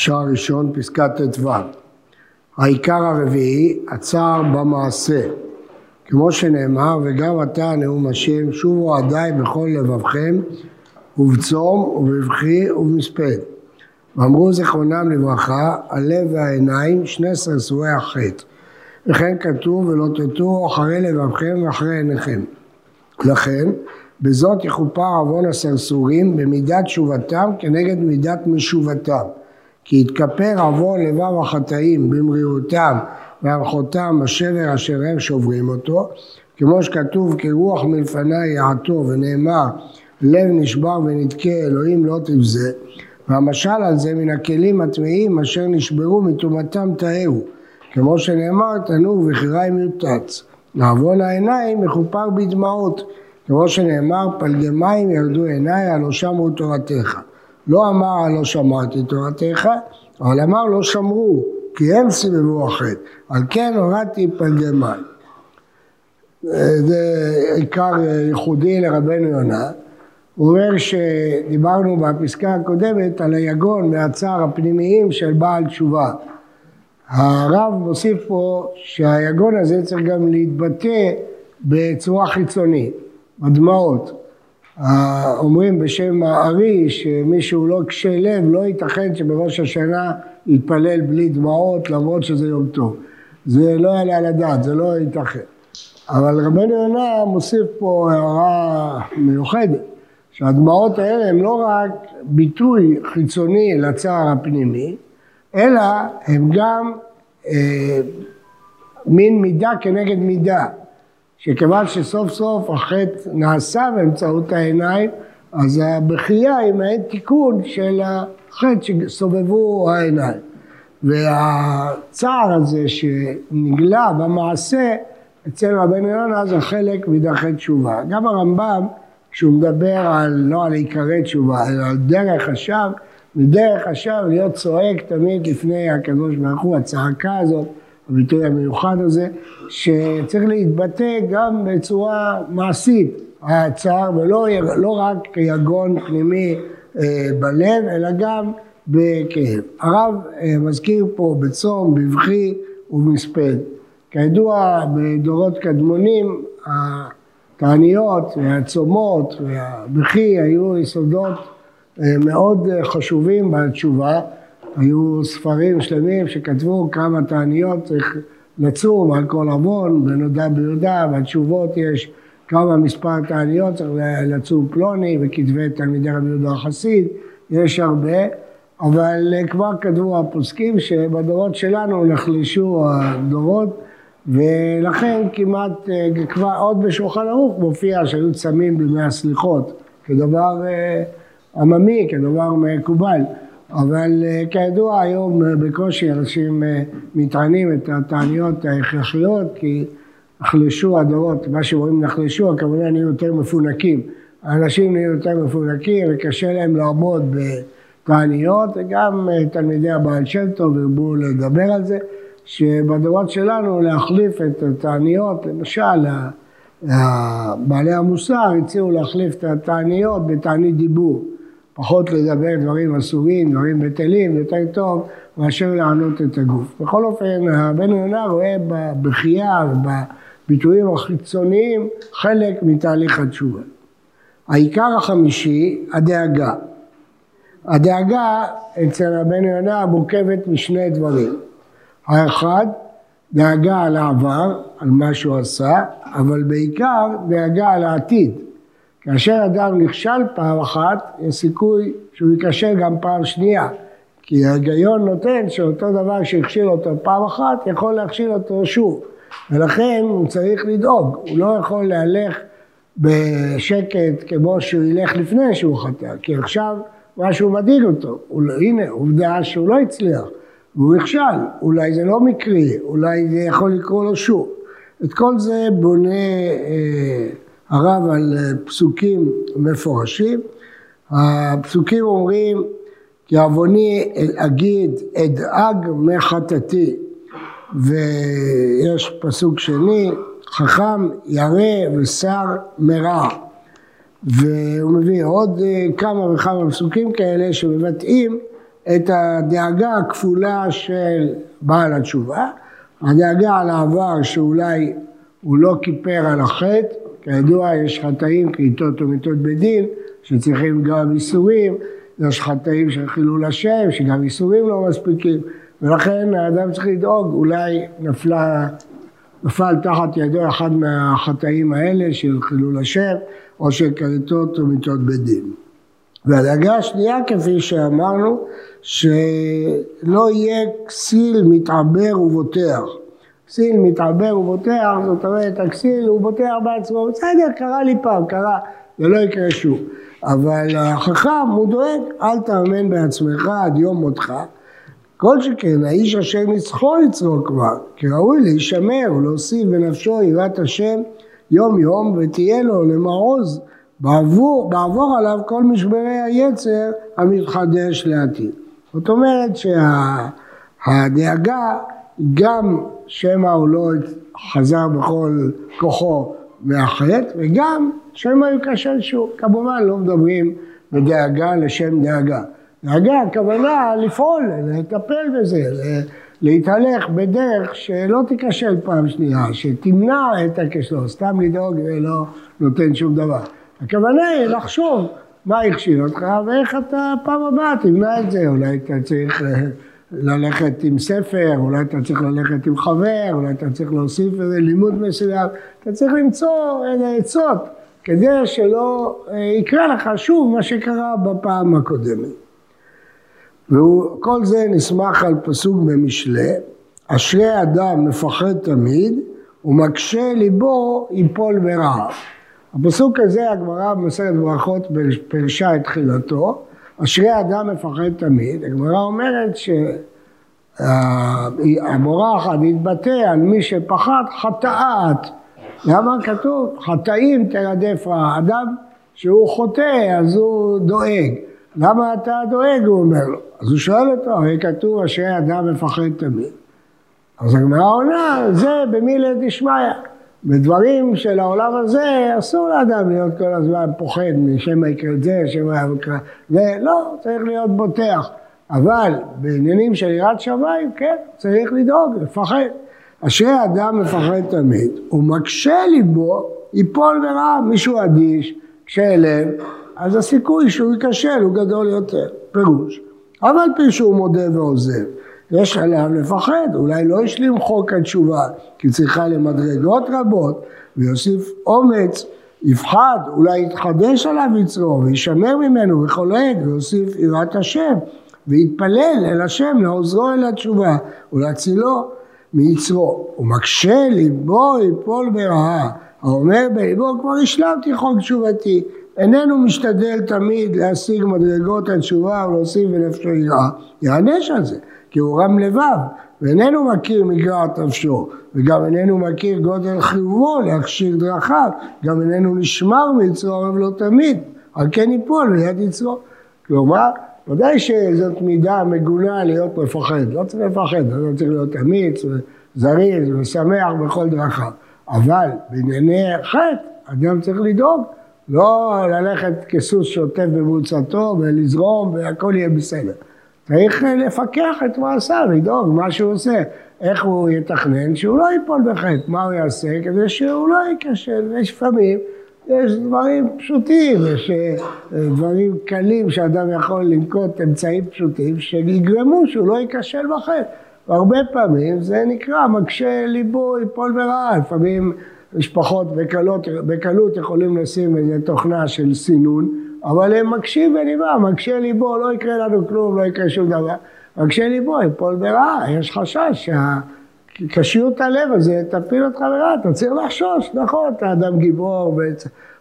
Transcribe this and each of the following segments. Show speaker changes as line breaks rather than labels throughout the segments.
שער ראשון, פסקה ט"ו. העיקר הרביעי, הצער במעשה. כמו שנאמר, וגם אתה נאום השם, שובו עדיי בכל לבבכם, ובצום, ובבכי, ובמספד. ואמרו זיכרונם לברכה, הלב והעיניים, שני סרסורי החטא. וכן כתוב, ולא תטו אחרי לבבכם ואחרי עיניכם. לכן, בזאת יכופר עוון הסרסורים במידת תשובתם כנגד מידת משובתם. כי יתכפר עוון לבב החטאים במרירותם והלכותם השבר אשר הם שוברים אותו, כמו שכתוב כרוח מלפני יעתו ונאמר לב נשבר ונדכה אלוהים לא תבזה והמשל על זה מן הכלים הטמאים אשר נשברו מטומאתם תאהו. כמו שנאמר תנור וחיריים יוטץ לעוון העיניים מכופר בדמעות כמו שנאמר פלגי מים ירדו עיניי הלא שמעו תורתך לא אמר לא שמעתי תורתך, אבל אמר לא שמרו, כי הם סיבבו החטא. על כן הורדתי פלגי מים. זה עיקר ייחודי לרבנו יונה. הוא אומר שדיברנו בפסקה הקודמת על היגון והצער הפנימיים של בעל תשובה. הרב מוסיף פה שהיגון הזה צריך גם להתבטא בצורה חיצונית, בדמעות. אומרים בשם הארי שמי שהוא לא קשה לב לא ייתכן שבראש השנה יתפלל בלי דמעות למרות שזה יום טוב. זה לא יעלה על הדעת, זה לא ייתכן. אבל רבנו יונה מוסיף פה הערה מיוחדת, שהדמעות האלה הן לא רק ביטוי חיצוני לצער הפנימי, אלא הם גם אה, מין מידה כנגד מידה. שכיוון שסוף סוף החטא נעשה באמצעות העיניים, אז הבכייה היא מעין תיקון של החטא שסובבו העיניים. והצער הזה שנגלה במעשה אצל רבנו יונה זה חלק מדרכי תשובה. גם הרמב"ם, כשהוא מדבר על, לא על עיקרי תשובה, אלא על דרך השווא, מדרך השווא להיות צועק תמיד לפני הקדוש ברוך הוא, הצעקה הזאת הביטוי המיוחד הזה, שצריך להתבטא גם בצורה מעשית, הצער, ולא לא רק כיגון פנימי אה, בלב, אלא גם בכאב. הרב אה, מזכיר פה בצום, בבכי ובמספד. כידוע, בדורות קדמונים, התעניות והצומות והבכי היו יסודות אה, מאוד חשובים בתשובה. היו ספרים שלמים שכתבו כמה תעניות צריך לצום על כל עוון, בנודע ביהודה, בתשובות יש כמה מספר תעניות, צריך לצום פלוני, וכתבי תלמידי רבי יהודה החסיד, יש הרבה, אבל כבר כתבו הפוסקים שבדורות שלנו נחלשו הדורות, ולכן כמעט, כבר עוד בשולחן ערוך מופיע שהיו צמים בימי הסליחות, כדבר אה, עממי, כדבר מקובל. אבל אה, כידוע היום אה, בקושי אנשים אה, מטענים את התעניות ההכרחיות כי נחלשו הדורות, מה שאומרים נחלשו, הכוונה נהיו יותר מפונקים. האנשים נהיו יותר מפונקים וקשה להם לעמוד בתעניות וגם תלמידי הבעל שם טוב הרבו לדבר על זה שבדורות שלנו להחליף את התעניות, למשל בעלי המוסר הציעו להחליף את התעניות בתענית דיבור פחות לדבר דברים אסורים, דברים בטלים, יותר טוב מאשר לענות את הגוף. בכל אופן, הבן יונה רואה בבכייה ובביטויים החיצוניים חלק מתהליך התשובה. העיקר החמישי, הדאגה. הדאגה אצל הבן יונה מורכבת משני דברים. האחד, דאגה על העבר, על מה שהוא עשה, אבל בעיקר דאגה על העתיד. כאשר אדם נכשל פעם אחת, יש סיכוי שהוא ייכשל גם פעם שנייה. כי ההיגיון נותן שאותו דבר שהכשיל אותו פעם אחת, יכול להכשיל אותו שוב. ולכן הוא צריך לדאוג, הוא לא יכול להלך בשקט כמו שהוא ילך לפני שהוא חטא, כי עכשיו משהו מדאיג אותו. לא, הנה, עובדה שהוא לא הצליח, והוא נכשל, אולי זה לא מקרי, אולי זה יכול לקרות לו שוב. את כל זה בונה... אה, הרב על אה, פסוקים מפורשים. הפסוקים אומרים כי עווני אגיד אדאג מחטאתי ויש פסוק שני חכם ירא ושר מרע והוא מביא עוד אה, כמה וכמה פסוקים כאלה שמבטאים את הדאגה הכפולה של בעל התשובה, הדאגה על העבר שאולי הוא לא כיפר על החטא, כידוע יש חטאים כריתות ומיתות בדין שצריכים גם איסורים, יש חטאים של חילול השם שגם איסורים לא מספיקים ולכן האדם צריך לדאוג, אולי נפלה, נפל תחת ידו אחד מהחטאים האלה של חילול השם או של כריתות ומיתות בדין. והדאגה השנייה כפי שאמרנו שלא יהיה כסיל מתעבר ובוטח. כסיל מתעבר ובוטח, זאת אומרת הכסיל הוא בוטח בעצמו, בסדר קרה לי פעם, קרה, זה לא יקרה שוב. אבל החכם הוא דואג, אל תאמן בעצמך עד יום מותך. כל שכן האיש אשר נצחו יצרו כבר, כי ראוי להישמר ולהוסיף בנפשו יראת השם יום יום ותהיה לו למעוז בעבור, בעבור עליו כל משברי היצר המתחדש לעתיד. זאת אומרת שהדאגה גם שמא הוא לא חזר בכל כוחו מהחטא וגם שמא ייכשל שוב. כמובן לא מדברים בדאגה לשם דאגה. דאגה הכוונה לפעול, לטפל בזה, להתהלך בדרך שלא תיכשל פעם שנייה, שתמנע את הכשלון, סתם לדאוג ולא נותן שום דבר. הכוונה היא לחשוב מה הכשיל אותך ואיך אתה פעם הבאה תמנע את זה, אולי אתה צריך ללכת עם ספר, אולי אתה צריך ללכת עם חבר, אולי אתה צריך להוסיף איזה לימוד מסוים, אתה צריך למצוא איזה עצות כדי שלא אה, יקרה לך שוב מה שקרה בפעם הקודמת. וכל זה נסמך על פסוק במשלי, אשרי אדם מפחד תמיד ומקשה ליבו יפול ברעב. הפסוק הזה הגמרא במסכת ברכות פירשה את תחילתו, אשרי אדם מפחד תמיד, הגמרא אומרת שהמורה אחת התבטא על מי שפחד חטאת, למה כתוב? חטאים תרדף רע, אדם שהוא חוטא אז הוא דואג, למה אתה דואג? הוא אומר לו, אז הוא שואל אותו, הרי כתוב אשרי אדם מפחד תמיד, אז הגמרא עונה זה במילי דשמיא בדברים של העולם הזה אסור לאדם להיות כל הזמן פוחד משמא יקרה את זה, שמא יקרה זה, לא, צריך להיות בוטח. אבל בעניינים של יראת שמיים, כן, צריך לדאוג, לפחד. אשרי אדם מפחד תמיד, ומקשה ליבו, ייפול ברעב. מישהו אדיש, קשה לב, אז הסיכוי שהוא ייכשל הוא גדול יותר, פירוש. אבל פי שהוא מודה ועוזב. יש עליו לפחד, אולי לא השלים חוק התשובה, כי צריכה למדרגות רבות, ויוסיף אומץ, יפחד, אולי יתחדש עליו יצרו, וישמר ממנו וחולק, ויוסיף יראת השם, ויתפלל אל השם לעוזרו אל התשובה, ולהצילו מיצרו. ומקשה ליבו יפול ברעה, האומר בליבו כבר השלמתי חוק תשובתי, איננו משתדל תמיד להשיג מדרגות התשובה ולהוסיף בנפשו יראה, יענש על זה. כי הוא רם לבב, ואיננו מכיר מגרעת נפשו, וגם איננו מכיר גודל חיובו להכשיר דרכיו, גם איננו נשמר מיצרו אוהב לו תמיד, על כן יפול ליד יצרו. כלומר, ודאי שזאת מידה מגונה להיות מפחד, לא צריך לפחד, לא צריך להיות אמיץ וזריז ושמח בכל דרכיו, אבל בענייני חטא, אדם צריך לדאוג, לא ללכת כסוס שוטף במוצתו ולזרום והכל יהיה בסדר. צריך לפקח את מעשיו, לדאוג מה שהוא עושה, איך הוא יתכנן שהוא לא ייפול בחטא, מה הוא יעשה כדי שהוא לא ייכשל, ויש לפעמים, יש דברים פשוטים, יש אה, דברים קלים שאדם יכול לנקוט אמצעים פשוטים שיגרמו שהוא לא ייכשל בחטא. והרבה פעמים זה נקרא מקשה ליבו ייפול ברעה, לפעמים משפחות בקלות, בקלות יכולים לשים איזה תוכנה של סינון אבל הם מקשים בליבם, מקשה ליבו, לא יקרה לנו כלום, לא יקרה שום דבר. מקשה ליבו, יפול ברעה, יש חשש שקשיות הלב הזה תפיל אותך ברעה, אתה צריך לחשוש, נכון, אתה אדם גיבור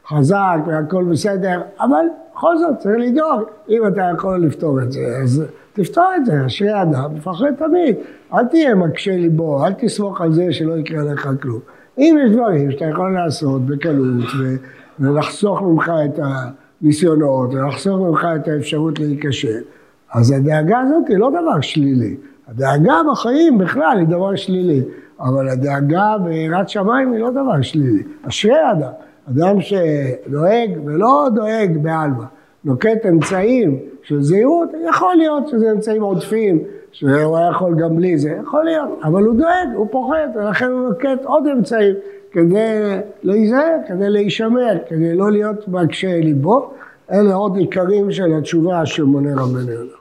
וחזק והכל בסדר, אבל בכל זאת צריך לדאוג, אם אתה יכול לפתור את זה, אז תפתור את זה, אשרי אדם, מפחד תמיד, אל תהיה מקשה ליבו, אל תסמוך על זה שלא יקרה לך כלום. אם יש דברים שאתה יכול לעשות בקלות ולחסוך ממך את ה... ניסיונות ולחסוך ממך את האפשרות להיכשל, אז הדאגה הזאת היא לא דבר שלילי. הדאגה בחיים בכלל היא דבר שלילי, אבל הדאגה ביראת שמיים היא לא דבר שלילי. אשרי אדם, אדם שדואג ולא דואג בעלמא, נוקט אמצעים של זהירות, יכול להיות שזה אמצעים עודפים, שהוא היה יכול גם בלי זה, יכול להיות, אבל הוא דואג, הוא פוחד, ולכן הוא נוקט עוד אמצעים כדי להיזהר, כדי להישמר, כדי לא להיות מקשה ליבו. אלה עוד עיקרים של התשובה של מונה רבנו.